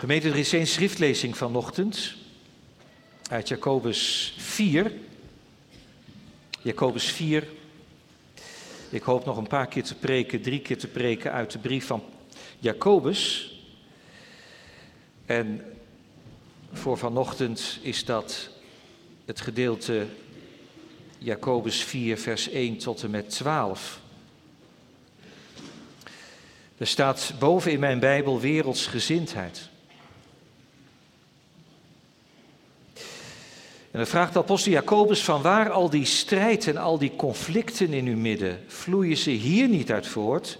Gemeente, er is één schriftlezing vanochtend uit Jacobus 4. Jacobus 4. Ik hoop nog een paar keer te preken, drie keer te preken uit de brief van Jacobus. En voor vanochtend is dat het gedeelte Jacobus 4, vers 1 tot en met 12. Er staat boven in mijn Bijbel wereldsgezindheid. En dan vraagt de apostel Jacobus van waar al die strijd en al die conflicten in uw midden, vloeien ze hier niet uit voort?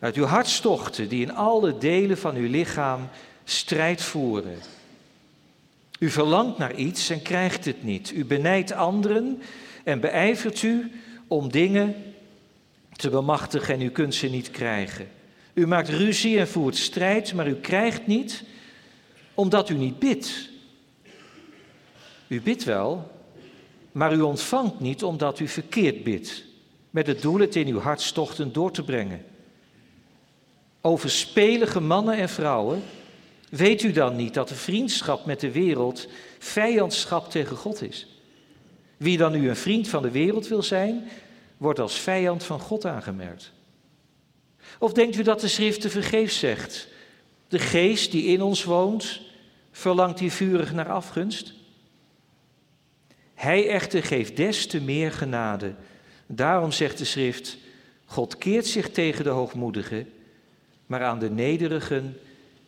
Uit uw hartstochten die in alle delen van uw lichaam strijd voeren. U verlangt naar iets en krijgt het niet. U benijdt anderen en beijvert u om dingen te bemachtigen en u kunt ze niet krijgen. U maakt ruzie en voert strijd, maar u krijgt niet omdat u niet bidt. U bidt wel, maar u ontvangt niet omdat u verkeerd bidt, met het doel het in uw hartstochten door te brengen. Overspelige mannen en vrouwen, weet u dan niet dat de vriendschap met de wereld vijandschap tegen God is? Wie dan nu een vriend van de wereld wil zijn, wordt als vijand van God aangemerkt. Of denkt u dat de schrift te vergeefs zegt? De geest die in ons woont, verlangt hier vurig naar afgunst? Hij echter geeft des te meer genade. Daarom zegt de schrift, God keert zich tegen de hoogmoedigen, maar aan de nederigen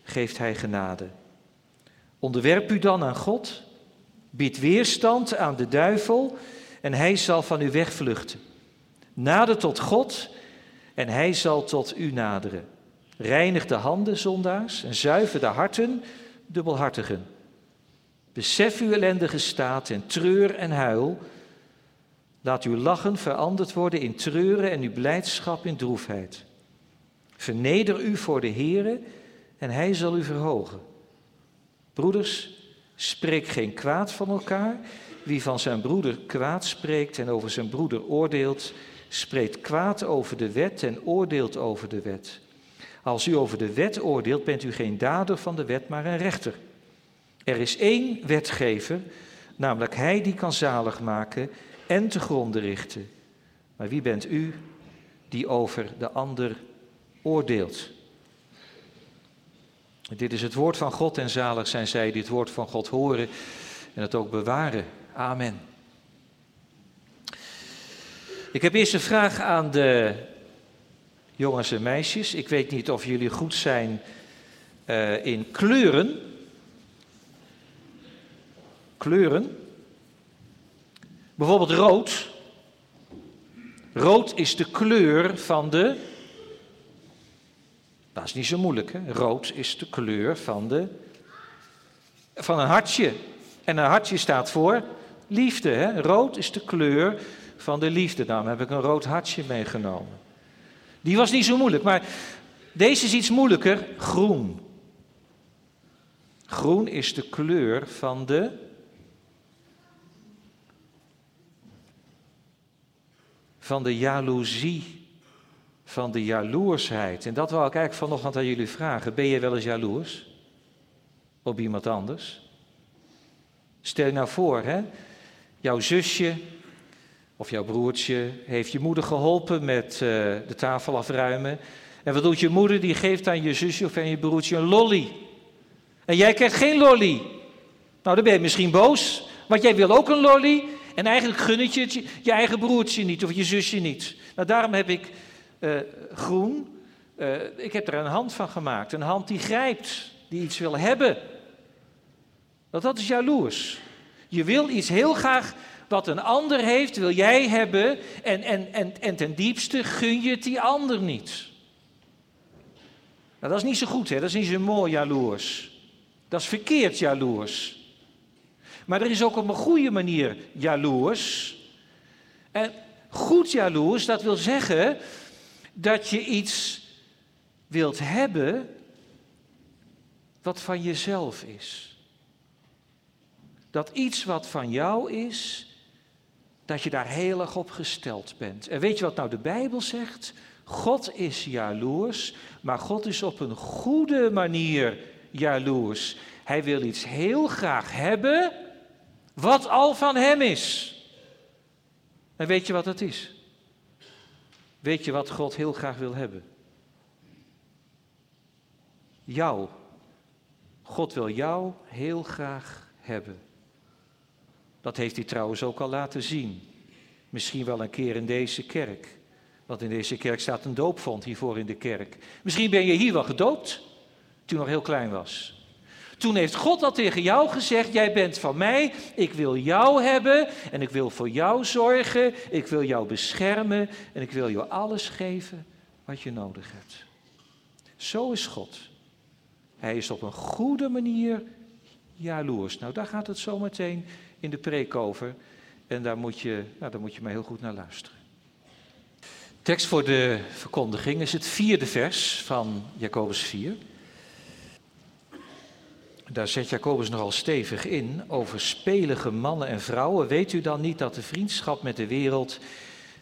geeft hij genade. Onderwerp u dan aan God, bied weerstand aan de duivel en hij zal van u wegvluchten. Nader tot God en hij zal tot u naderen. Reinig de handen, zondaars, en zuiver de harten, dubbelhartigen. Besef uw ellendige staat en treur en huil. Laat uw lachen veranderd worden in treuren en uw blijdschap in droefheid. Verneder u voor de Heere en hij zal u verhogen. Broeders, spreek geen kwaad van elkaar. Wie van zijn broeder kwaad spreekt en over zijn broeder oordeelt, spreekt kwaad over de wet en oordeelt over de wet. Als u over de wet oordeelt, bent u geen dader van de wet, maar een rechter. Er is één wetgever, namelijk Hij die kan zalig maken en te gronden richten. Maar wie bent u die over de ander oordeelt? Dit is het woord van God en zalig zijn zij die het woord van God horen en het ook bewaren. Amen. Ik heb eerst een vraag aan de jongens en meisjes. Ik weet niet of jullie goed zijn uh, in kleuren kleuren. Bijvoorbeeld rood. Rood is de kleur van de. Dat is niet zo moeilijk, hè? Rood is de kleur van de. van een hartje. En een hartje staat voor liefde. Hè? Rood is de kleur van de liefde. Daarom heb ik een rood hartje meegenomen. Die was niet zo moeilijk, maar deze is iets moeilijker. Groen. Groen is de kleur van de van de jaloezie, van de jaloersheid. En dat wil ik eigenlijk vanochtend aan jullie vragen. Ben je wel eens jaloers op iemand anders? Stel je nou voor, hè? jouw zusje of jouw broertje heeft je moeder geholpen met uh, de tafel afruimen. En wat doet je moeder? Die geeft aan je zusje of aan je broertje een lolly. En jij krijgt geen lolly. Nou, dan ben je misschien boos, want jij wil ook een lolly. En eigenlijk gun het je je eigen broertje niet of je zusje niet. Nou, daarom heb ik uh, groen, uh, ik heb er een hand van gemaakt. Een hand die grijpt, die iets wil hebben. Want dat is jaloers. Je wil iets heel graag wat een ander heeft, wil jij hebben. En, en, en, en ten diepste gun je het die ander niet. Nou, dat is niet zo goed, hè? dat is niet zo mooi jaloers. Dat is verkeerd jaloers. Maar er is ook op een goede manier jaloers. En goed jaloers, dat wil zeggen dat je iets wilt hebben wat van jezelf is. Dat iets wat van jou is, dat je daar heel erg op gesteld bent. En weet je wat nou de Bijbel zegt? God is jaloers, maar God is op een goede manier jaloers. Hij wil iets heel graag hebben wat al van hem is. En weet je wat het is? Weet je wat God heel graag wil hebben? Jou. God wil jou heel graag hebben. Dat heeft hij trouwens ook al laten zien. Misschien wel een keer in deze kerk. Want in deze kerk staat een doopvond hiervoor in de kerk. Misschien ben je hier wel gedoopt toen nog heel klein was. Toen heeft God al tegen jou gezegd: Jij bent van mij, ik wil jou hebben en ik wil voor jou zorgen, ik wil jou beschermen en ik wil jou alles geven wat je nodig hebt. Zo is God. Hij is op een goede manier jaloers. Nou, daar gaat het zo meteen in de preek over. En daar moet je, nou, daar moet je maar heel goed naar luisteren. Tekst voor de verkondiging is het vierde vers van Jacobus 4. Daar zet Jacobus nogal stevig in over spelige mannen en vrouwen. Weet u dan niet dat de vriendschap met de wereld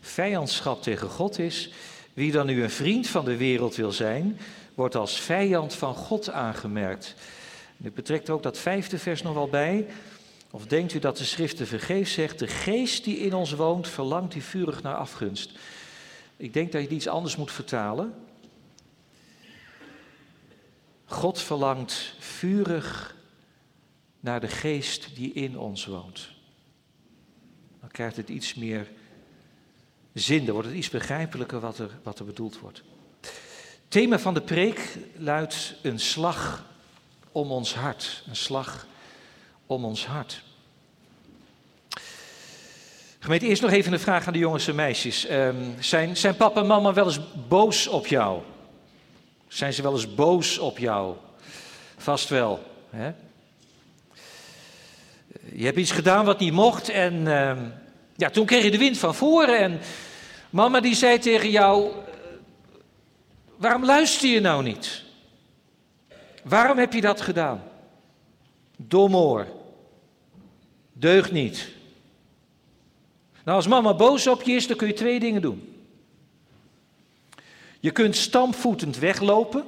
vijandschap tegen God is? Wie dan nu een vriend van de wereld wil zijn, wordt als vijand van God aangemerkt. Dit betrekt ook dat vijfde vers nog wel bij. Of denkt u dat de schrift te vergeefs zegt, de geest die in ons woont verlangt die vurig naar afgunst. Ik denk dat je iets anders moet vertalen. God verlangt vurig naar de geest die in ons woont. Dan krijgt het iets meer zin, dan wordt het iets begrijpelijker wat er, wat er bedoeld wordt. thema van de preek luidt een slag om ons hart. Een slag om ons hart. Gemeente, eerst nog even een vraag aan de jongens en meisjes. Um, zijn, zijn papa en mama wel eens boos op jou? Zijn ze wel eens boos op jou? Vast wel. Hè? Je hebt iets gedaan wat niet mocht en uh, ja, toen kreeg je de wind van voren en mama die zei tegen jou, waarom luister je nou niet? Waarom heb je dat gedaan? Domoor. Deugt niet. Nou, als mama boos op je is, dan kun je twee dingen doen. Je kunt stampvoetend weglopen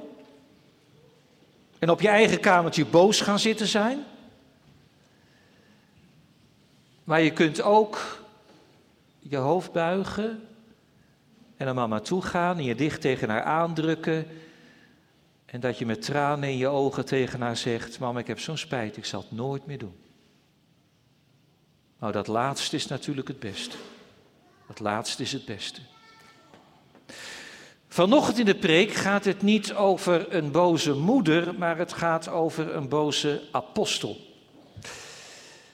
en op je eigen kamertje boos gaan zitten zijn. Maar je kunt ook je hoofd buigen en naar mama toe gaan en je dicht tegen haar aandrukken. En dat je met tranen in je ogen tegen haar zegt: Mama, ik heb zo'n spijt, ik zal het nooit meer doen. Nou, dat laatste is natuurlijk het beste. Dat laatste is het beste. Vanochtend in de preek gaat het niet over een boze moeder, maar het gaat over een boze apostel.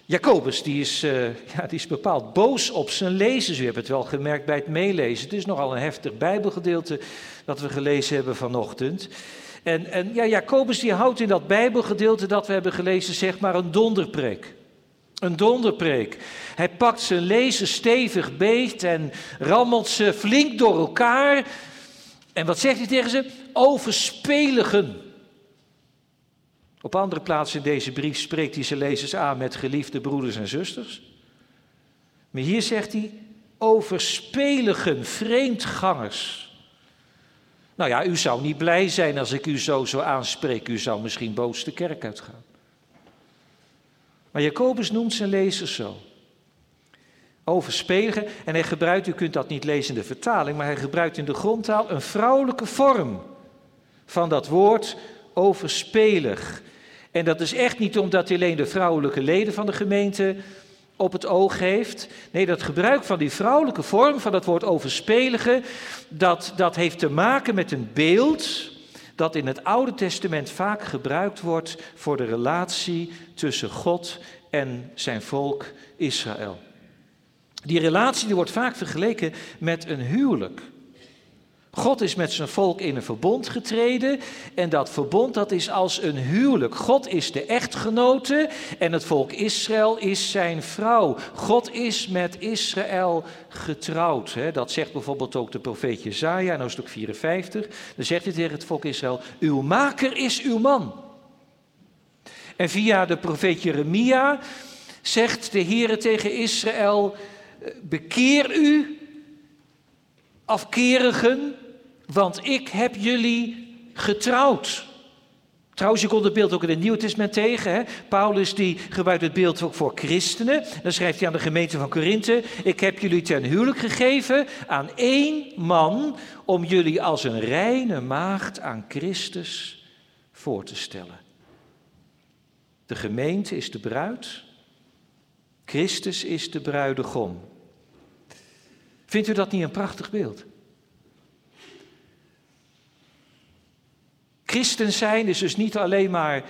Jacobus, die is, uh, ja, die is bepaald boos op zijn lezers. U hebt het wel gemerkt bij het meelezen. Het is nogal een heftig Bijbelgedeelte dat we gelezen hebben vanochtend. En, en ja, Jacobus die houdt in dat Bijbelgedeelte dat we hebben gelezen, zeg maar, een donderpreek. Een donderpreek. Hij pakt zijn lezers stevig beet en rammelt ze flink door elkaar. En wat zegt hij tegen ze? Overspeligen. Op andere plaatsen in deze brief spreekt hij zijn lezers aan met geliefde broeders en zusters. Maar hier zegt hij overspeligen, vreemdgangers. Nou ja, u zou niet blij zijn als ik u zo zou aanspreken. U zou misschien boos de kerk uitgaan. Maar Jacobus noemt zijn lezers zo. Overspeligen. En hij gebruikt, u kunt dat niet lezen in de vertaling, maar hij gebruikt in de grondtaal een vrouwelijke vorm van dat woord overspelig. En dat is echt niet omdat hij alleen de vrouwelijke leden van de gemeente op het oog heeft. Nee, dat gebruik van die vrouwelijke vorm van dat woord overspeligen, dat, dat heeft te maken met een beeld dat in het Oude Testament vaak gebruikt wordt voor de relatie tussen God en zijn volk Israël. Die relatie die wordt vaak vergeleken met een huwelijk. God is met zijn volk in een verbond getreden en dat verbond dat is als een huwelijk. God is de echtgenote en het volk Israël is zijn vrouw. God is met Israël getrouwd. Dat zegt bijvoorbeeld ook de profeet Jezaja in hoofdstuk 54. Dan zegt hij tegen het volk Israël, uw maker is uw man. En via de profeet Jeremia zegt de Heere tegen Israël, bekeer u afkerigen, want ik heb jullie getrouwd. Trouwens, je komt het beeld ook in het Nieuwe Testament tegen. Hè? Paulus die gebruikt het beeld ook voor christenen. Dan schrijft hij aan de gemeente van Korinthe: Ik heb jullie ten huwelijk gegeven aan één man om jullie als een reine maagd aan Christus voor te stellen. De gemeente is de bruid, Christus is de bruidegom. Vindt u dat niet een prachtig beeld? Christen zijn is dus niet alleen maar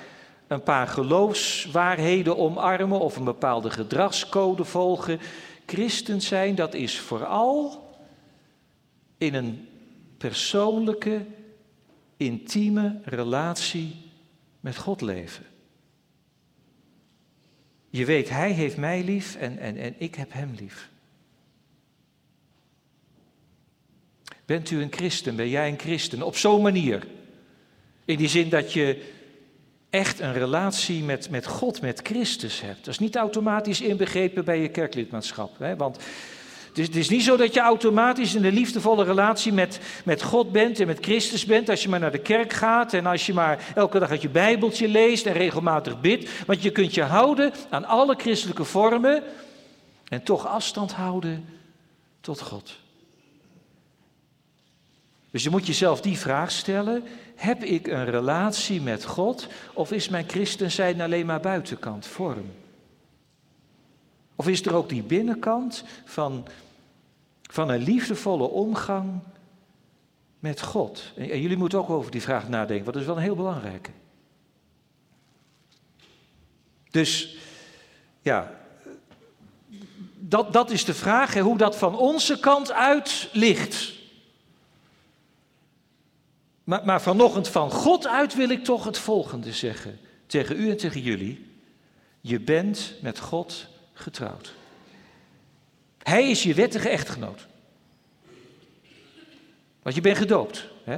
een paar geloofswaarheden omarmen of een bepaalde gedragscode volgen. Christen zijn, dat is vooral in een persoonlijke, intieme relatie met God leven. Je weet, Hij heeft mij lief en, en, en ik heb Hem lief. Bent u een christen? Ben jij een christen? Op zo'n manier. In die zin dat je echt een relatie met, met God, met Christus hebt. Dat is niet automatisch inbegrepen bij je kerklidmaatschap. Hè? Want het is, het is, niet zo dat je automatisch in een liefdevolle relatie met, met God bent en met Christus bent. Als je maar naar de kerk gaat en als je maar elke dag uit je Bijbeltje leest en regelmatig bidt. Want je kunt je houden aan alle christelijke vormen en toch afstand houden tot God. Dus je moet jezelf die vraag stellen: heb ik een relatie met God of is mijn christen zijn alleen maar buitenkant, vorm? Of is er ook die binnenkant van, van een liefdevolle omgang met God? En, jullie moeten ook over die vraag nadenken, want dat is wel een heel belangrijke. Dus ja, dat, dat is de vraag, hè, hoe dat van onze kant uit ligt. Maar, vanochtend van God uit wil ik toch het volgende zeggen. Tegen u en tegen jullie. Je bent met God getrouwd. Hij is je wettige echtgenoot. Want je bent gedoopt. Hè?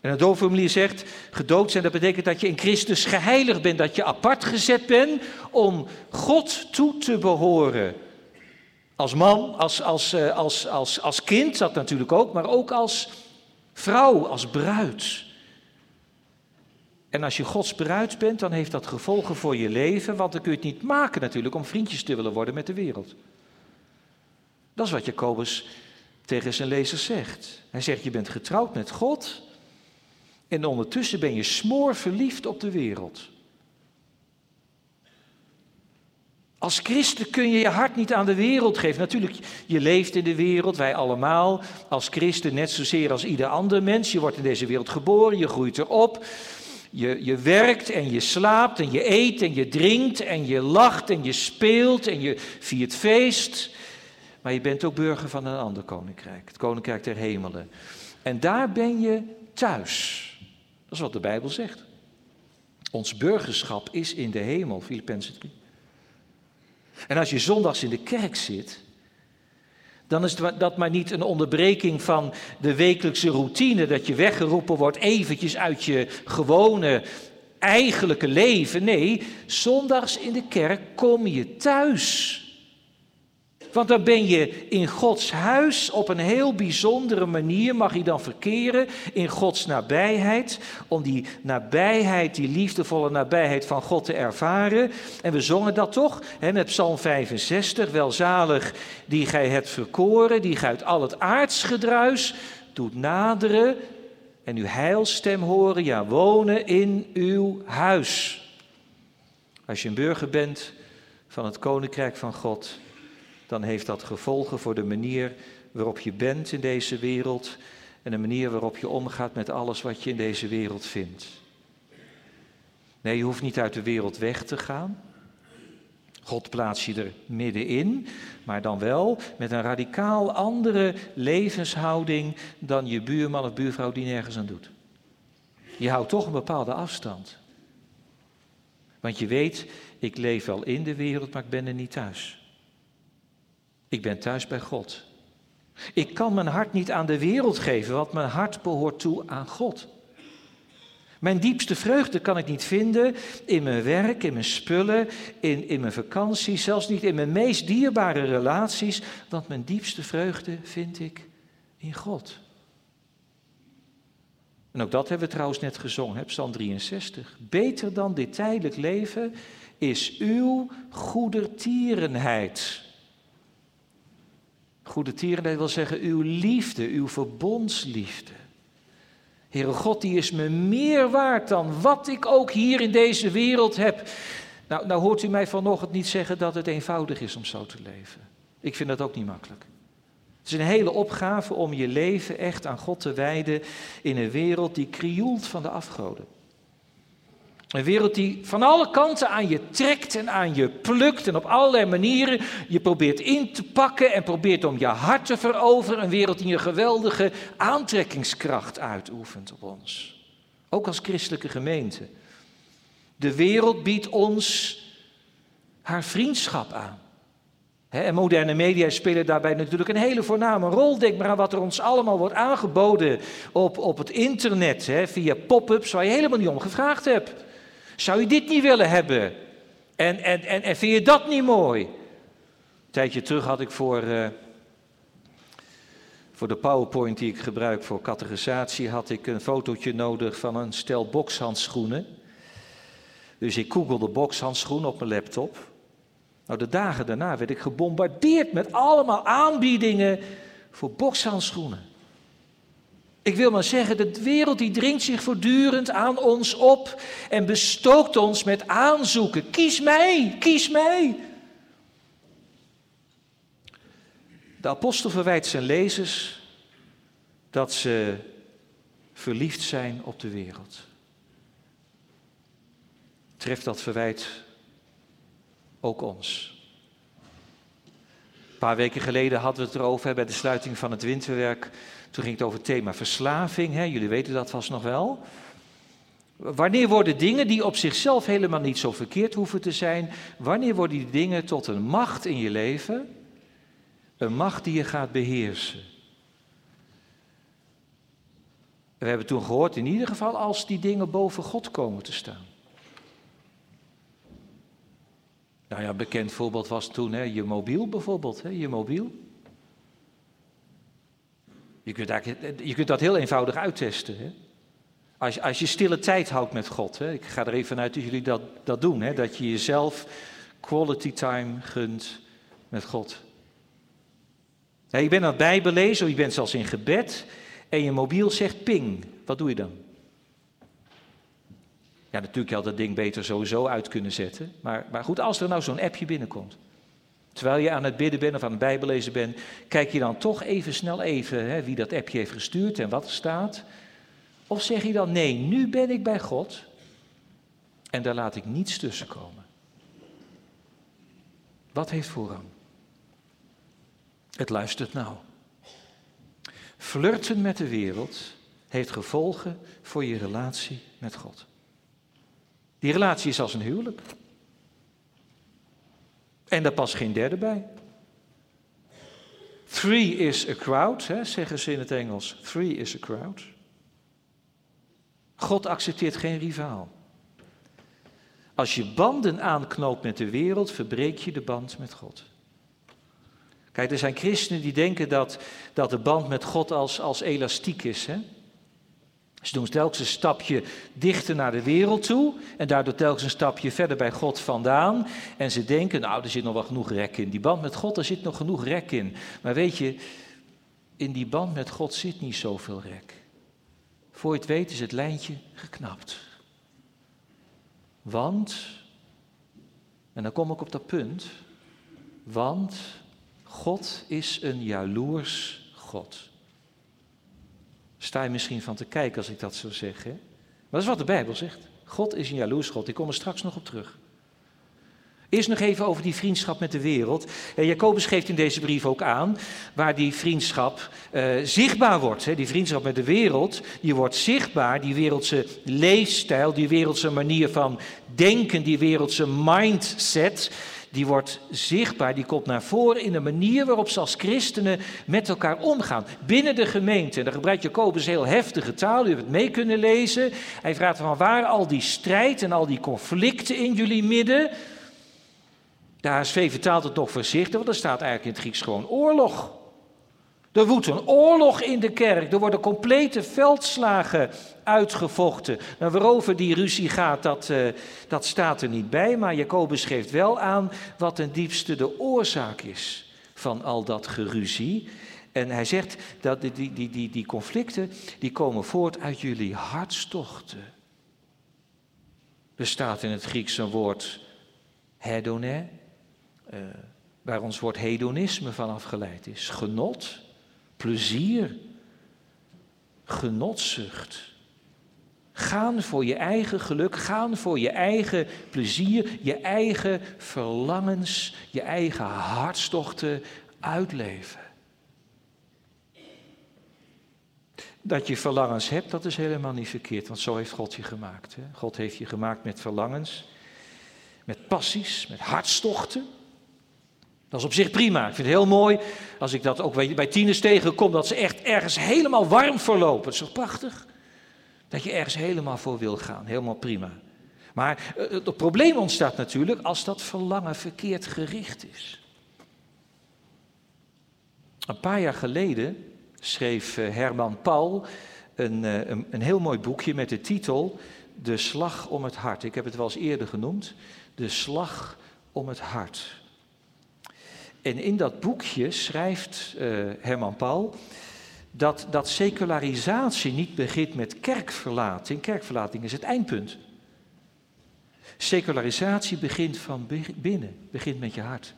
En het doopformulier zegt, gedoopt zijn, dat betekent dat je in Christus geheiligd bent, dat je apart gezet bent om God toe te behoren. Als man, als, als, eh, als, als, als kind, dat natuurlijk ook, maar ook als Vrouw als bruid. En als je Gods bruid bent, dan heeft dat gevolgen voor je leven, want dan kun je het niet maken natuurlijk om vriendjes te willen worden met de wereld. Dat is wat Jacobus tegen zijn lezers zegt. Hij zegt, je bent getrouwd met God en ondertussen ben je smoor verliefd op de wereld. Als christen kun je je hart niet aan de wereld geven. Natuurlijk, je leeft in de wereld, wij allemaal. Als christen net zozeer als ieder ander mens. Je wordt in deze wereld geboren, je groeit erop. Je, je werkt en je slaapt en je eet en je drinkt en je lacht en je speelt en je viert feest. Maar je bent ook burger van een ander koninkrijk, het koninkrijk der hemelen. En daar ben je thuis. Dat is wat de Bijbel zegt. Ons burgerschap is in de hemel, Filippenzen 3. En als je zondags in de kerk zit, dan is dat maar niet een onderbreking van de wekelijkse routine, dat je weggeroepen wordt eventjes uit je gewone eigenlijke leven. Nee, zondags in de kerk kom je thuis. Want dan ben je in Gods huis op een heel bijzondere manier, mag je dan verkeren in Gods nabijheid, om die nabijheid, die liefdevolle nabijheid van God te ervaren. En we zongen dat toch, hè, met Psalm 65, welzalig die gij hebt verkoren, die gij uit al het aardsgedruis doet naderen en uw heilstem horen, ja, wonen in uw huis. Als je een burger bent van het koninkrijk van God, dan heeft dat gevolgen voor de manier waarop je bent in deze wereld en de manier waarop je omgaat met alles wat je in deze wereld vindt. Nee, je hoeft niet uit de wereld weg te gaan. God plaatst je er middenin, maar dan wel met een radicaal andere levenshouding dan je buurman of buurvrouw die nergens aan doet. Je houdt toch een bepaalde afstand. Want je weet, ik leef wel in de wereld, maar ik ben er niet thuis. Ik ben thuis bij God. Ik kan mijn hart niet aan de wereld geven, want mijn hart behoort toe aan God. Mijn diepste vreugde kan ik niet vinden in mijn werk, in mijn spullen, in, in mijn vakantie, zelfs niet in mijn meest dierbare relaties, want mijn diepste vreugde vind ik in God. En ook dat hebben we trouwens net gezongen, hè, Psalm 63. Beter dan dit tijdelijk leven is uw goedertierenheid. Goedertierenheid wil zeggen uw liefde, uw verbondsliefde. Heere God, die is me meer waard dan wat ik ook hier in deze wereld heb. Nou, nou hoort u mij vanochtend niet zeggen dat het eenvoudig is om zo te leven. Ik vind dat ook niet makkelijk. Het is een hele opgave om je leven echt aan God te wijden in een wereld die krioelt van de afgoden. Een wereld die van alle kanten aan je trekt en aan je plukt en op allerlei manieren je probeert in te pakken en probeert om je hart te veroveren. Een wereld die een geweldige aantrekkingskracht uitoefent op ons. Ook als christelijke gemeente. De wereld biedt ons haar vriendschap aan. En moderne media spelen daarbij natuurlijk een hele voorname rol. Denk maar aan wat er ons allemaal wordt aangeboden op, op het internet, via pop-ups waar je helemaal niet om gevraagd hebt. Zou je dit niet willen hebben? En, en, en, vind je dat niet mooi? Een tijdje terug had ik voor, uh, voor de PowerPoint die ik gebruik voor categorisatie, had ik een fotootje nodig van een stel bokshandschoenen. Dus ik googelde bokshandschoenen op mijn laptop. Nou, de dagen daarna werd ik gebombardeerd met allemaal aanbiedingen voor bokshandschoenen. Ik wil maar zeggen, de wereld die dringt zich voortdurend aan ons op en bestookt ons met aanzoeken. Kies mij, kies mij. De apostel verwijt zijn lezers dat ze verliefd zijn op de wereld. Treft dat verwijt ook ons. Een paar weken geleden hadden we het erover bij de sluiting van het winterwerk toen ging het over het thema verslaving. Hè? Jullie weten dat vast nog wel. Wanneer worden dingen die op zichzelf helemaal niet zo verkeerd hoeven te zijn, wanneer worden die dingen tot een macht in je leven? Een macht die je gaat beheersen. We hebben toen gehoord, in ieder geval als die dingen boven God komen te staan. Nou ja, bekend voorbeeld was toen hè, je mobiel bijvoorbeeld, hè, je mobiel. Je kunt, je kunt dat heel eenvoudig uittesten. Hè? Als, als je stille tijd houdt met God. Hè? Ik ga er even vanuit dat jullie dat, dat doen. Hè? Dat je jezelf quality time gunt met God. je bent aan het Bijbel lezen of je bent zelfs in gebed. En je mobiel zegt ping. Wat doe je dan? Ja, natuurlijk had dat ding beter sowieso uit kunnen zetten. Maar, maar goed, als er nou zo'n appje binnenkomt. Terwijl je aan het bidden bent of aan het bijbelezen bent, kijk je dan toch even snel even hè, wie dat appje heeft gestuurd en wat er staat. Of zeg je dan nee, nu ben ik bij God en daar laat ik niets tussen komen. Wat heeft voorrang? Het luistert nou. Flirten met de wereld heeft gevolgen voor je relatie met God. Die relatie is als een huwelijk. En daar past geen derde bij. Three is a crowd, hè, zeggen ze in het Engels. Three is a crowd. God accepteert geen rivaal. Als je banden aanknoopt met de wereld, verbreek je de band met God. Kijk, er zijn christenen die denken dat, dat de band met God als, als elastiek is. Hè? Ze doen telkens een stapje dichter naar de wereld toe en daardoor telkens een stapje verder bij God vandaan. En ze denken, nou, er zit nog wel genoeg rek in. Die band met God, er zit nog genoeg rek in. Maar weet je, in die band met God zit niet zoveel rek. Voor je het weet is het lijntje geknapt. Want, en dan kom ik op dat punt, want God is een jaloers God. Sta je misschien van te kijken als ik dat zo zeg. Maar dat is wat de Bijbel zegt. God is een jaloers God. Ik kom er straks nog op terug. Eerst nog even over die vriendschap met de wereld. Eh, Jacobus geeft in deze brief ook aan waar die vriendschap eh, zichtbaar wordt. Hè. Die vriendschap met de wereld, die wordt zichtbaar. Die wereldse leefstijl, die wereldse manier van denken, die wereldse mindset die wordt zichtbaar, die komt naar voren in de manier waarop ze als christenen met elkaar omgaan. Binnen de gemeente, en daar gebruikt Jacobus heel heftige taal, u hebt het mee kunnen lezen. Hij vraagt van waar al die strijd en al die conflicten in jullie midden. De HSV vertaalt het nog voorzichtig, want er staat eigenlijk in het Grieks gewoon oorlog. Er woedt een oorlog in de kerk. Er worden complete veldslagen uitgevochten. Nou, waarover die ruzie gaat, dat, uh, dat staat er niet bij. Maar Jacobus geeft wel aan wat ten diepste de oorzaak is van al dat geruzie. En hij zegt dat die, die, die, die conflicten die komen voort uit jullie hartstochten. Er staat in het Grieks een woord hedone, uh, waar ons woord hedonisme van afgeleid is. Genot, plezier, genotzucht. Gaan voor je eigen geluk, gaan voor je eigen plezier, je eigen verlangens, je eigen hartstochten uitleven. Dat je verlangens hebt, dat is helemaal niet verkeerd, want zo heeft God je gemaakt. Hè? God heeft je gemaakt met verlangens, met passies, met hartstochten. Dat is op zich prima. Ik vind het heel mooi als ik dat ook bij tieners tegenkom, dat ze echt ergens helemaal warm verlopen. Dat is toch prachtig? Dat je ergens helemaal voor wil gaan. Helemaal prima. Maar eh, het probleem ontstaat natuurlijk als dat verlangen verkeerd gericht is. Een paar jaar geleden schreef eh, Herman Paul een, eh, een, een, heel mooi boekje met de titel De Slag om het Hart. Ik heb het wel eens eerder genoemd. De Slag om het Hart. En in dat boekje schrijft uh, Herman Paul dat, dat secularisatie niet begint met kerkverlating. Kerkverlating is het eindpunt. Secularisatie begint van binnen, begint met je hart.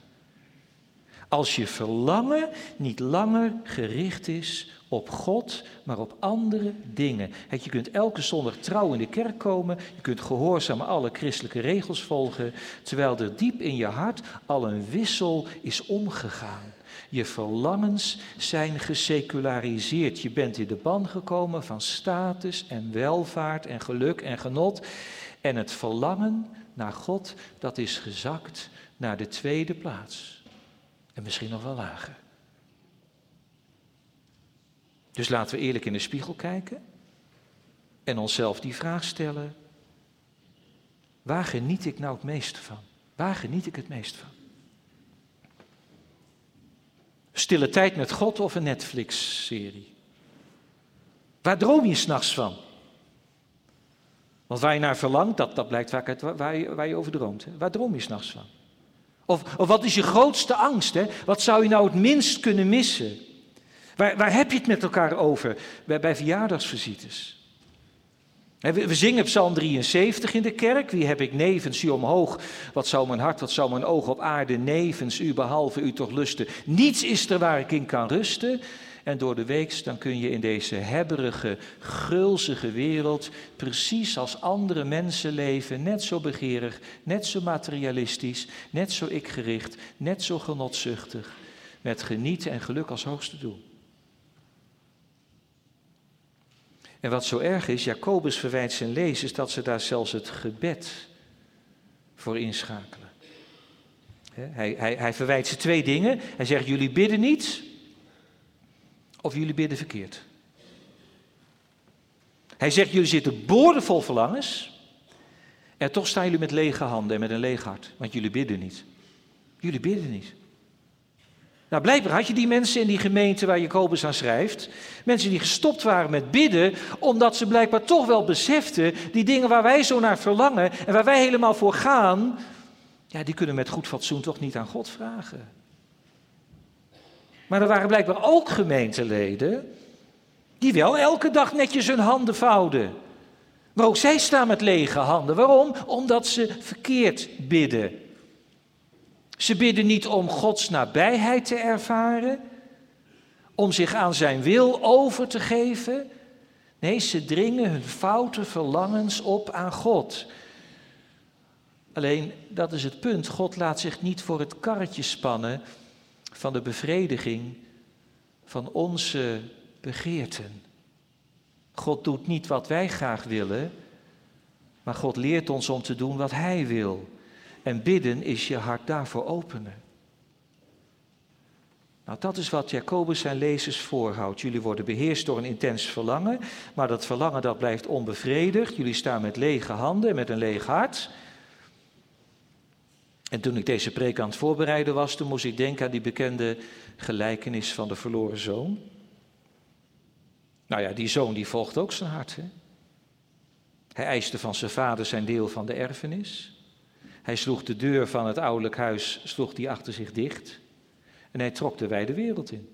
Als je verlangen niet langer gericht is op God, maar op andere dingen. Je kunt elke zondag trouw in de kerk komen, je kunt gehoorzaam alle christelijke regels volgen, terwijl er diep in je hart al een wissel is omgegaan. Je verlangens zijn geseculariseerd. Je bent in de ban gekomen van status en welvaart en geluk en genot. En het verlangen naar God, dat is gezakt naar de tweede plaats. En misschien nog wel lager. Dus laten we eerlijk in de spiegel kijken en onszelf die vraag stellen: waar geniet ik nou het meest van? Waar geniet ik het meest van? Stille tijd met God of een Netflix-serie? Waar droom je s'nachts van? Want waar je naar verlangt, dat, dat blijkt vaak uit waar je, waar je over droomt. Waar droom je s'nachts van? Of, of wat is je grootste angst? Hè? Wat zou je nou het minst kunnen missen? Waar, waar heb je het met elkaar over bij, bij verjaardagsvisites? We zingen Psalm 73 in de kerk. Wie heb ik nevens u omhoog? Wat zou mijn hart, wat zou mijn oog op aarde nevens u, behalve u toch lusten? Niets is er waar ik in kan rusten. En door de week dan kun je in deze hebberige, gulzige wereld, precies als andere mensen leven, net zo begeerig, net zo materialistisch, net zo ikgericht, net zo genotzuchtig, met genieten en geluk als hoogste doel. En wat zo erg is, Jacobus verwijt zijn lezers dat ze daar zelfs het gebed voor inschakelen. Hij, hij, hij verwijt ze twee dingen. Hij zegt, jullie bidden niet of jullie bidden verkeerd. Hij zegt, jullie zitten boordevol verlangens en toch staan jullie met lege handen en met een leeg hart, want jullie bidden niet. Jullie bidden niet. Nou, blijkbaar had je die mensen in die gemeente waar Jacobus aan schrijft. Mensen die gestopt waren met bidden, omdat ze blijkbaar toch wel beseften, die dingen waar wij zo naar verlangen en waar wij helemaal voor gaan, ja, die kunnen met goed fatsoen toch niet aan God vragen. Maar er waren blijkbaar ook gemeenteleden die wel elke dag netjes hun handen vouwden. Maar ook zij staan met lege handen. Waarom? Omdat ze verkeerd bidden. Ze bidden niet om Gods nabijheid te ervaren, om zich aan zijn wil over te geven. Nee, ze dringen hun foute verlangens op aan God. Alleen, dat is het punt, God laat zich niet voor het karretje spannen van de bevrediging van onze begeerten. God doet niet wat wij graag willen, maar God leert ons om te doen wat Hij wil. En bidden is je hart daarvoor openen. Nou, dat is wat Jacobus zijn lezers voorhoudt. Jullie worden beheerst door een intens verlangen, maar dat verlangen dat blijft onbevredigd. Jullie staan met lege handen en met een leeg hart. En toen ik deze preek aan het voorbereiden was, toen moest ik denken aan die bekende gelijkenis van de verloren zoon. Nou ja, die zoon die volgt ook zijn hart. Hè? Hij eiste van zijn vader zijn deel van de erfenis. Hij sloeg de deur van het ouderlijk huis sloeg die achter zich dicht. En hij trok de wijde wereld in.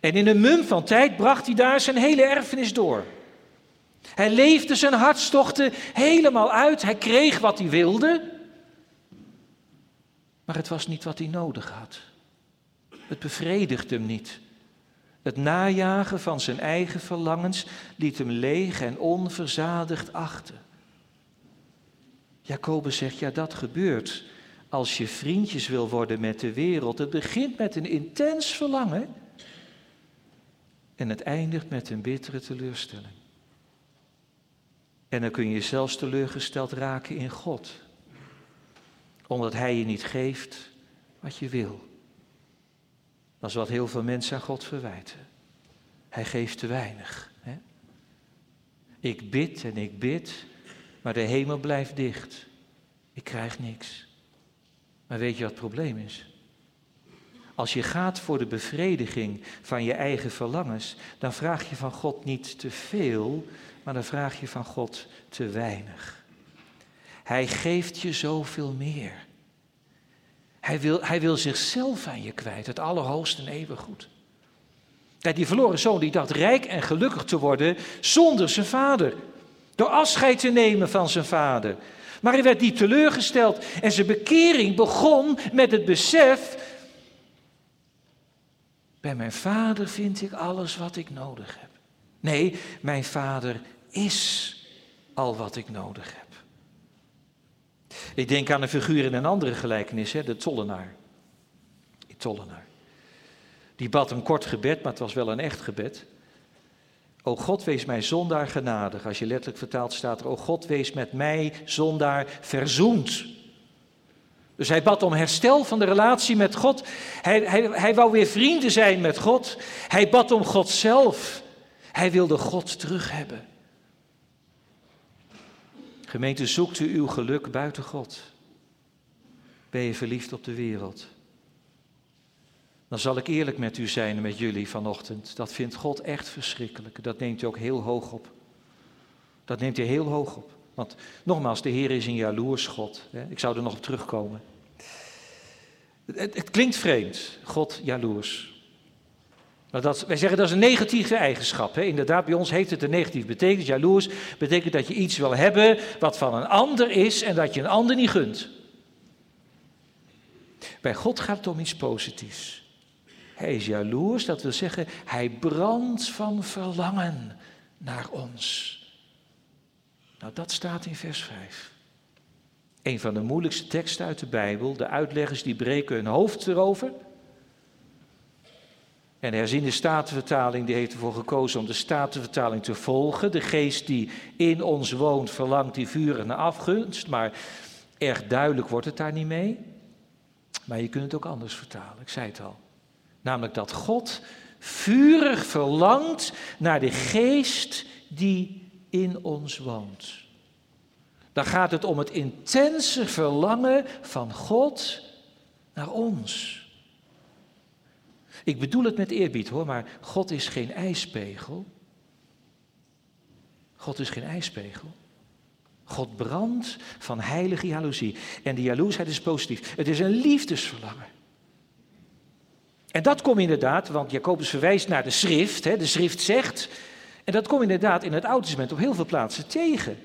En in een mum van tijd bracht hij daar zijn hele erfenis door. Hij leefde zijn hartstochten helemaal uit. Hij kreeg wat hij wilde. Maar het was niet wat hij nodig had. Het bevredigde hem niet. Het najagen van zijn eigen verlangens liet hem leeg en onverzadigd achter. Jacobus zegt, ja dat gebeurt als je vriendjes wil worden met de wereld. Het begint met een intens verlangen en het eindigt met een bittere teleurstelling. En dan kun je zelfs teleurgesteld raken in God, omdat Hij je niet geeft wat je wil. Dat is wat heel veel mensen aan God verwijten. Hij geeft te weinig. Hè? Ik bid en ik bid, maar de hemel blijft dicht. Ik krijg niks. Maar weet je wat het probleem is? Als je gaat voor de bevrediging van je eigen verlangens, dan vraag je van God niet te veel, maar dan vraag je van God te weinig. Hij geeft je zoveel meer. Hij wil, hij wil zichzelf aan je kwijt, het allerhoogste en die verloren zoon die dacht rijk en gelukkig te worden zonder zijn vader. Door afscheid te nemen van zijn vader. Maar hij werd niet teleurgesteld en zijn bekering begon met het besef. Bij mijn vader vind ik alles wat ik nodig heb. Nee, mijn vader is al wat ik nodig heb. Ik denk aan een figuur in een andere gelijkenis, hè, de tollenaar. Die tollenaar. Die bad een kort gebed, maar het was wel een echt gebed. O God, wees mij zondaar genadig. Als je letterlijk vertaalt staat er, O God, wees met mij zondaar verzoend. Dus hij bad om herstel van de relatie met God. Hij, hij, hij wou weer vrienden zijn met God. Hij bad om God zelf. Hij wilde God terug hebben. Gemeente, zoekt u uw geluk buiten God? Ben je verliefd op de wereld? Dan zal ik eerlijk met u zijn en met jullie vanochtend. Dat vindt God echt verschrikkelijk. Dat neemt u ook heel hoog op. Dat neemt hij heel hoog op. Want nogmaals, de Heer is een jaloers God. Ik zou er nog op terugkomen. Het, het klinkt vreemd, God jaloers. Nou, dat, wij zeggen dat is een negatieve eigenschap. Hè? Inderdaad, bij ons heeft het een negatief betekenis. Jaloers betekent dat je iets wil hebben wat van een ander is en dat je een ander niet gunt. Bij God gaat het om iets positiefs. Hij is jaloers, dat wil zeggen, hij brandt van verlangen naar ons. Nou, dat staat in vers 5. Een van de moeilijkste teksten uit de Bijbel. De uitleggers die breken hun hoofd erover. En de herziende statenvertaling die heeft ervoor gekozen om de statenvertaling te volgen. De geest die in ons woont verlangt die vurig naar afgunst, maar erg duidelijk wordt het daar niet mee. Maar je kunt het ook anders vertalen, ik zei het al. Namelijk dat God vurig verlangt naar de geest die in ons woont. Dan gaat het om het intense verlangen van God naar ons. Ik bedoel het met eerbied hoor, maar God is geen ijspegel. God is geen ijspegel. God brandt van heilige jaloezie. En die jaloersheid is positief. Het is een liefdesverlangen. En dat komt inderdaad, want Jacobus verwijst naar de schrift. Hè, de schrift zegt, en dat komt inderdaad in het Oude Testament op heel veel plaatsen tegen.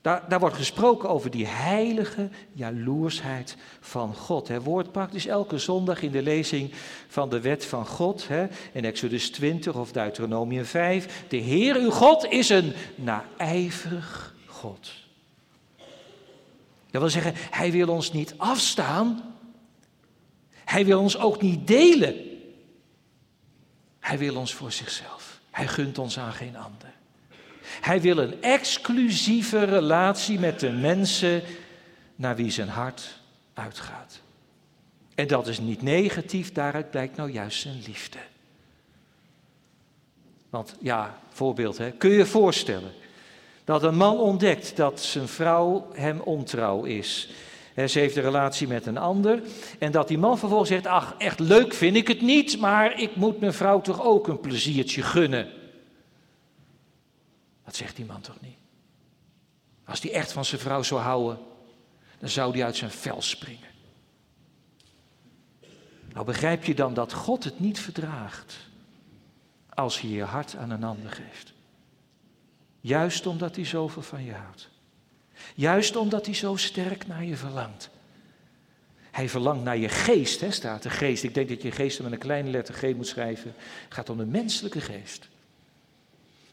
Daar, daar, wordt gesproken over die heilige jaloersheid van God. Het woord praktisch elke zondag in de lezing van de wet van God. Hè, in Exodus 20 of Deuteronomium 5. De Heer uw God is een naijverig God. Dat wil zeggen, hij wil ons niet afstaan. Hij wil ons ook niet delen. Hij wil ons voor zichzelf. Hij gunt ons aan geen ander. Hij wil een exclusieve relatie met de mensen naar wie zijn hart uitgaat. En dat is niet negatief, daaruit blijkt nou juist zijn liefde. Want ja, voorbeeld, hè, kun je je voorstellen dat een man ontdekt dat zijn vrouw hem ontrouw is. Ze heeft een relatie met een ander. En dat die man vervolgens zegt, ach, echt leuk vind ik het niet, maar ik moet mijn vrouw toch ook een pleziertje gunnen. Dat zegt die man toch niet? Als die echt van zijn vrouw zou houden, dan zou die uit zijn vel springen. Nou begrijp je dan dat God het niet verdraagt als je je hart aan een ander geeft. Juist omdat hij zoveel van je houdt. Juist omdat hij zo sterk naar je verlangt. Hij verlangt naar je geest, hè, staat de geest. Ik denk dat je geest met een kleine letter G moet schrijven. Het gaat om de menselijke geest.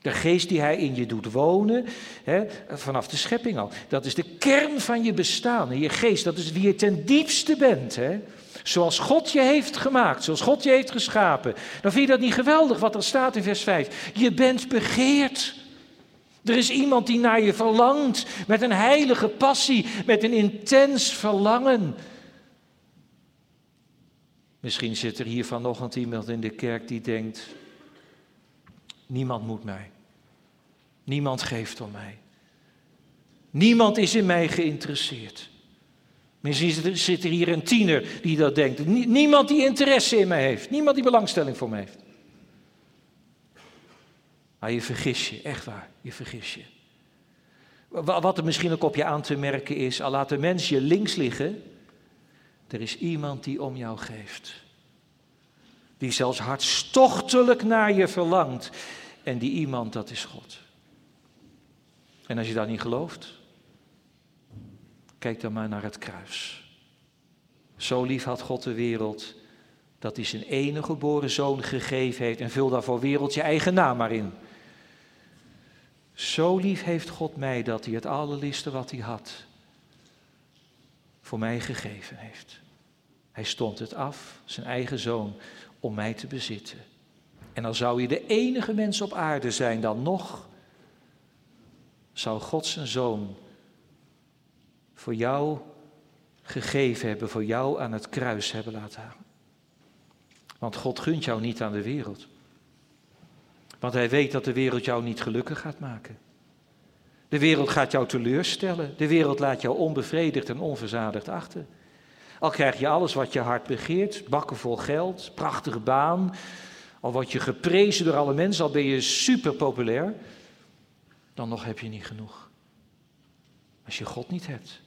De geest die hij in je doet wonen, hè, vanaf de schepping al. Dat is de kern van je bestaan. En je geest, dat is wie je ten diepste bent. Hè. Zoals God je heeft gemaakt, zoals God je heeft geschapen. Dan vind je dat niet geweldig wat er staat in vers 5. Je bent begeerd. Er is iemand die naar je verlangt met een heilige passie, met een intens verlangen. Misschien zit er hier vanochtend iemand in de kerk die denkt: niemand moet mij. Niemand geeft om mij. Niemand is in mij geïnteresseerd. Misschien zit er hier een tiener die dat denkt. Niemand die interesse in mij heeft. Niemand die belangstelling voor mij heeft. Maar je vergis je, echt waar, je vergis je. Wat er misschien ook op je aan te merken is, al laat de mens je links liggen, er is iemand die om jou geeft. Die zelfs hartstochtelijk naar je verlangt. En die iemand, dat is God. En als je dat niet gelooft, kijk dan maar naar het kruis. Zo lief had God de wereld dat hij zijn enige geboren zoon gegeven heeft en vul daarvoor wereld je eigen naam maar in. Zo lief heeft God mij dat hij het allerliefste wat hij had voor mij gegeven heeft. Hij stond het af, zijn eigen zoon, om mij te bezitten. En dan zou je de enige mens op aarde zijn, dan nog zou God zijn zoon voor jou gegeven hebben, voor jou aan het kruis hebben laten hangen. Want God gunt jou niet aan de wereld. Want hij weet dat de wereld jou niet gelukkig gaat maken. De wereld gaat jou teleurstellen. De wereld laat jou onbevredigd en onverzadigd achter. Al krijg je alles wat je hart begeert, bakken vol geld, prachtige baan, al word je geprezen door alle mensen, al ben je super populair, dan nog heb je niet genoeg. Als je God niet hebt.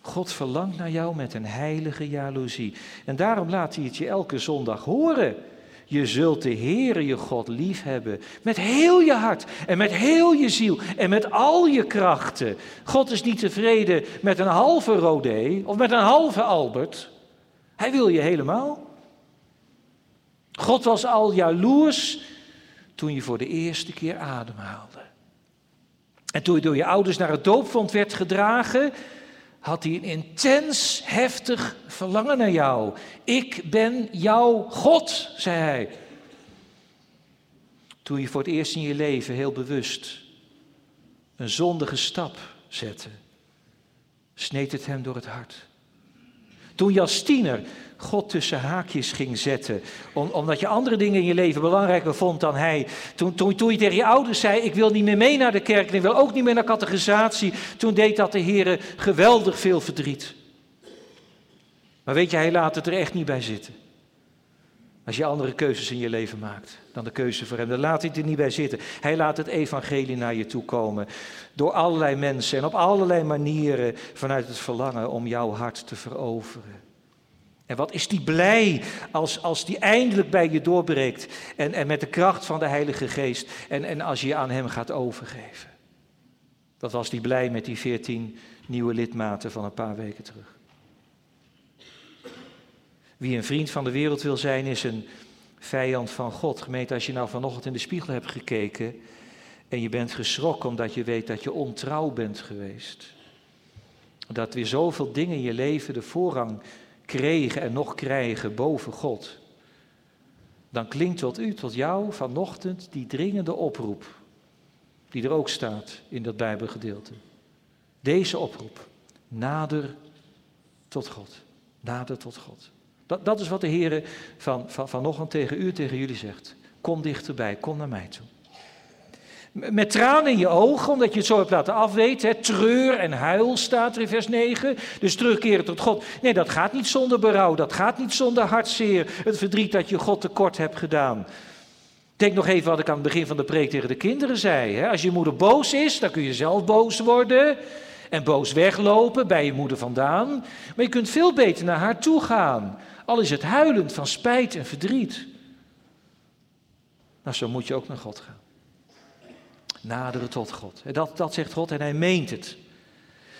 God verlangt naar jou met een heilige jaloezie. En daarom laat hij het je elke zondag horen. Je zult de Heere je God lief hebben met heel je hart en met heel je ziel en met al je krachten. God is niet tevreden met een halve Rodé of met een halve Albert. Hij wil je helemaal. God was al jaloers toen je voor de eerste keer ademhaalde. En toen je door je ouders naar het doopvond werd gedragen, had hij een intens, heftig verlangen naar jou. Ik ben jouw God, zei hij. Toen je voor het eerst in je leven heel bewust een zondige stap zette, sneed het hem door het hart. Toen tiener God tussen haakjes ging zetten. omdat je andere dingen in je leven belangrijker vond dan hij. Toen, toen, toen je tegen je ouders zei, ik wil niet meer mee naar de kerk en ik wil ook niet meer naar catechisatie. Toen deed dat de Heer geweldig veel verdriet. Maar weet je, hij laat het er echt niet bij zitten. Als je andere keuzes in je leven maakt dan de keuze voor hem, dan laat hij er niet bij zitten. Hij laat het evangelie naar je toe komen. Door allerlei mensen en op allerlei manieren vanuit het verlangen om jouw hart te veroveren. En wat is die blij als, als die eindelijk bij je doorbreekt en, en met de kracht van de Heilige Geest en, en als je je aan Hem gaat overgeven. Dat was die blij met die veertien nieuwe lidmaten van een paar weken terug. Wie een vriend van de wereld wil zijn, is een vijand van God. Gemeente, als je nou vanochtend in de spiegel hebt gekeken en je bent geschrokken omdat je weet dat je ontrouw bent geweest. Dat weer zoveel dingen in je leven de voorrang kregen en nog krijgen boven God. Dan klinkt tot u, tot jou vanochtend die dringende oproep, die er ook staat in dat Bijbelgedeelte. Deze oproep, nader tot God, nader tot God. Dat, dat is wat de Heer van, van, vanochtend tegen u, tegen jullie zegt. Kom dichterbij, kom naar mij toe. Met tranen in je ogen, omdat je het zo hebt laten afweten. Treur en huil staat er in vers 9. Dus terugkeren tot God. Nee, dat gaat niet zonder berouw. Dat gaat niet zonder hartzeer. Het verdriet dat je God tekort hebt gedaan. Denk nog even wat ik aan het begin van de preek tegen de kinderen zei. Als je moeder boos is, dan kun je zelf boos worden. En boos weglopen bij je moeder vandaan. Maar je kunt veel beter naar haar toe gaan. Al is het huilend van spijt en verdriet. Nou, zo moet je ook naar God gaan. Naderen tot God. Dat, dat zegt God en hij meent het.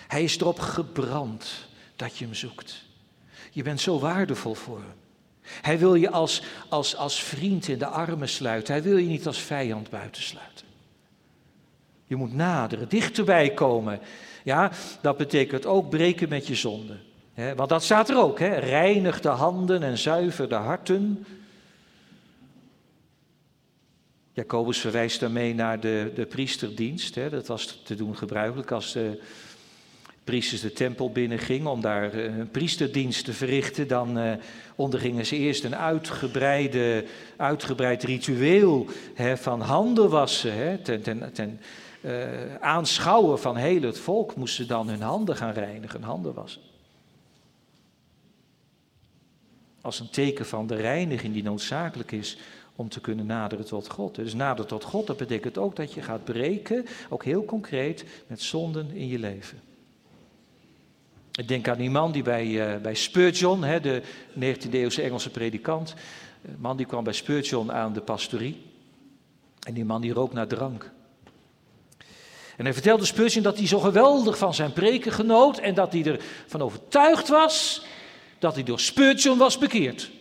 Hij is erop gebrand dat je hem zoekt. Je bent zo waardevol voor hem. Hij wil je als, als, als vriend in de armen sluiten. Hij wil je niet als vijand buitensluiten. Je moet naderen, dichterbij komen. Ja, dat betekent ook breken met je zonde. want dat staat er ook. He. Reinig de handen en zuiver de harten. Jacobus verwijst daarmee naar de, de priesterdienst. Hè. Dat was te doen gebruikelijk als de priesters de tempel binnengingen om daar eh, een priesterdienst te verrichten. Dan uh, ondergingen ze eerst een uitgebreide, uitgebreid ritueel hè, van handen wassen. Hè, ten, ten, uh, aanschouwen van heel het volk moesten dan hun handen gaan reinigen, handen wassen. Als een teken van de reiniging die noodzakelijk is om te kunnen naderen tot God. Dus naderen tot God, dat betekent ook dat je gaat breken, ook heel concreet, met zonden in je leven. Ik denk aan die man die bij, uh, bij Spurgeon, hè, de 19e-eeuwse Engelse predikant, een man die kwam bij Spurgeon aan de pastorie. En die man die rook naar drank. En hij vertelde Spurgeon dat hij zo geweldig van zijn preken genoot en dat hij ervan overtuigd was dat hij door Spurgeon was bekeerd.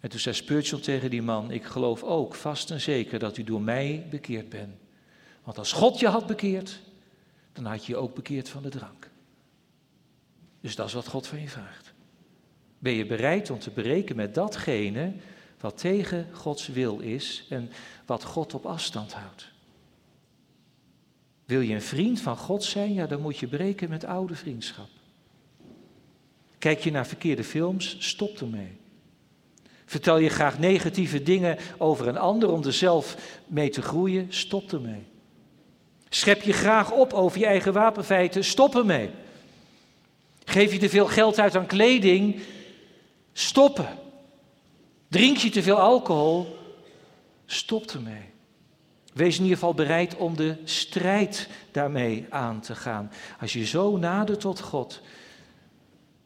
En toen zei Spurgeon tegen die man, ik geloof ook vast en zeker dat u door mij bekeerd bent. Want als God je had bekeerd, dan had je je ook bekeerd van de drank. Dus dat is wat God van je vraagt. Ben je bereid om te breken met datgene wat tegen Gods wil is en wat God op afstand houdt? Wil je een vriend van God zijn, ja, dan moet je breken met oude vriendschap. Kijk je naar verkeerde films, stop ermee. Vertel je graag negatieve dingen over een ander om er zelf mee te groeien, stop ermee. Schep je graag op over je eigen wapenfeiten, stop ermee. Geef je te veel geld uit aan kleding, stoppen. Drink je te veel alcohol, stop ermee. Wees in ieder geval bereid om de strijd daarmee aan te gaan. Als je zo nadert tot God,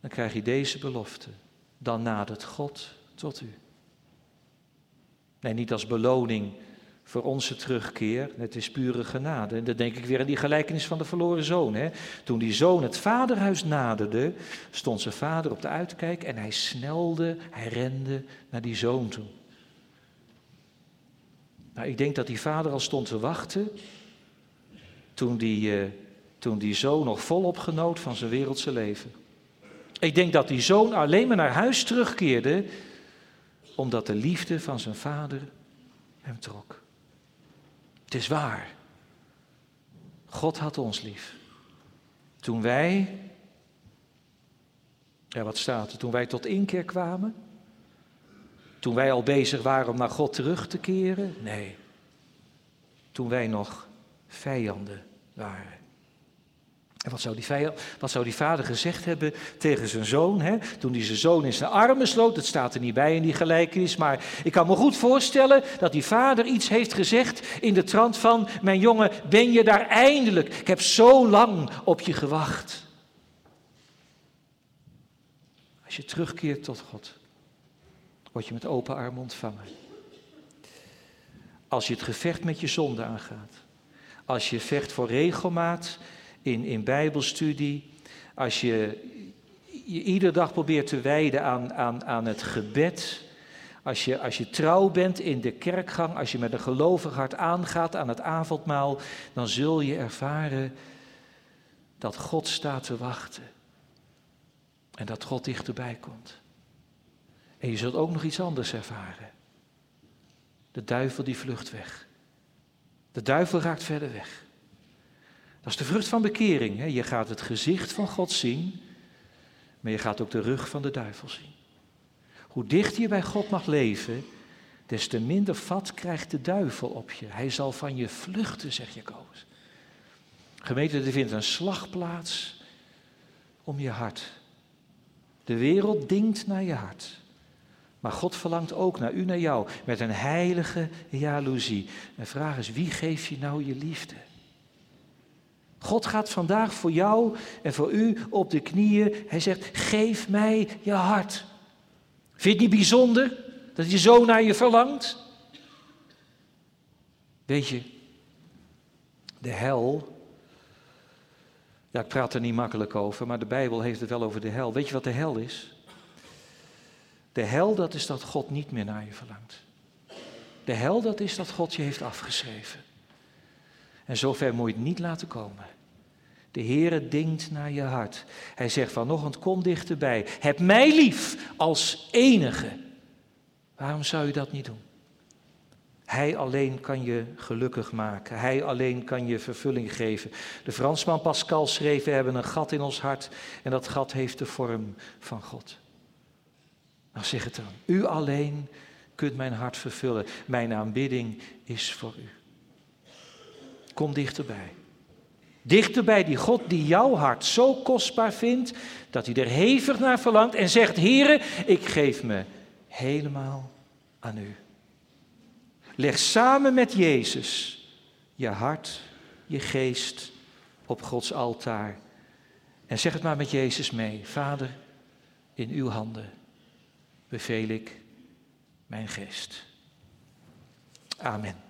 dan krijg je deze belofte. Dan nadert God tot u. Nee, niet als beloning voor onze terugkeer. Het is pure genade. En dan denk ik weer aan die gelijkenis van de verloren zoon. Hè? Toen die zoon het vaderhuis naderde, stond zijn vader op de uitkijk en hij snelde, hij rende naar die zoon toe. Nou, ik denk dat die vader al stond te wachten toen die, uh, toen die zoon nog volop genoot van zijn wereldse leven. Ik denk dat die zoon alleen maar naar huis terugkeerde omdat de liefde van zijn vader hem trok. Het is waar. God had ons lief. Toen wij, ja wat staat er, toen wij tot inkeer kwamen, toen wij al bezig waren om naar God terug te keren? Nee. Toen wij nog vijanden waren. En wat zou, die die vader gezegd hebben tegen zijn zoon? Hè? Toen hij zijn zoon in zijn armen sloot, dat staat er niet bij in die gelijkenis, maar ik kan me goed voorstellen dat die vader iets heeft gezegd in de trant van: Mijn jongen, ben je daar eindelijk? Ik heb zo lang op je gewacht. Als je terugkeert tot God, word je met open armen ontvangen. Als je het gevecht met je zonde aangaat. Als je vecht voor regelmaat in, in Bijbelstudie. Als je je iedere dag probeert te wijden aan, aan, aan het gebed. Als je, als je trouw bent in de kerkgang, als je met een gelovig hart aangaat aan het avondmaal, dan zul je ervaren dat God staat te wachten. En dat God dichterbij komt. En je zult ook nog iets anders ervaren. De duivel die vlucht weg. De duivel raakt verder weg. Dat is de vrucht van bekering. Hè? Je gaat het gezicht van God zien, maar je gaat ook de rug van de duivel zien. Hoe dicht je bij God mag leven, des te minder vat krijgt de duivel op je. Hij zal van je vluchten, zegt Jacobus. Gemeente, er vindt een slag plaats om je hart. De wereld dingt naar je hart. Maar God verlangt ook naar u, naar jou, met een heilige jaloezie. En vraag is, wie geeft je nou je liefde? God gaat vandaag voor jou en voor u op de knieën. Hij zegt, geef mij je hart. Vind je het niet bijzonder dat je zo naar je verlangt? Weet je, de hel ja, ik praat er niet makkelijk over, maar de Bijbel heeft het wel over de hel. Weet je wat de hel is? De hel, dat is dat God niet meer naar je verlangt. De hel, dat is dat God je heeft afgeschreven. En zover moet je het niet laten komen. De Heere dingt naar je hart. Hij zegt vanochtend, kom dichterbij. Heb mij lief als enige. Waarom zou je dat niet doen? Hij alleen kan je gelukkig maken. Hij alleen kan je vervulling geven. De Fransman Pascal schreef: We hebben een gat in ons hart en dat gat heeft de vorm van God. Nou zeg het dan. U alleen kunt mijn hart vervullen. Mijn aanbidding is voor u. Kom dichterbij. Dichterbij die God die jouw hart zo kostbaar vindt dat hij er hevig naar verlangt en zegt: Heere, ik geef me helemaal aan u. Leg samen met Jezus je hart, je geest op Gods altaar. En zeg het maar met Jezus mee. Vader, in uw handen beveel ik mijn geest. Amen.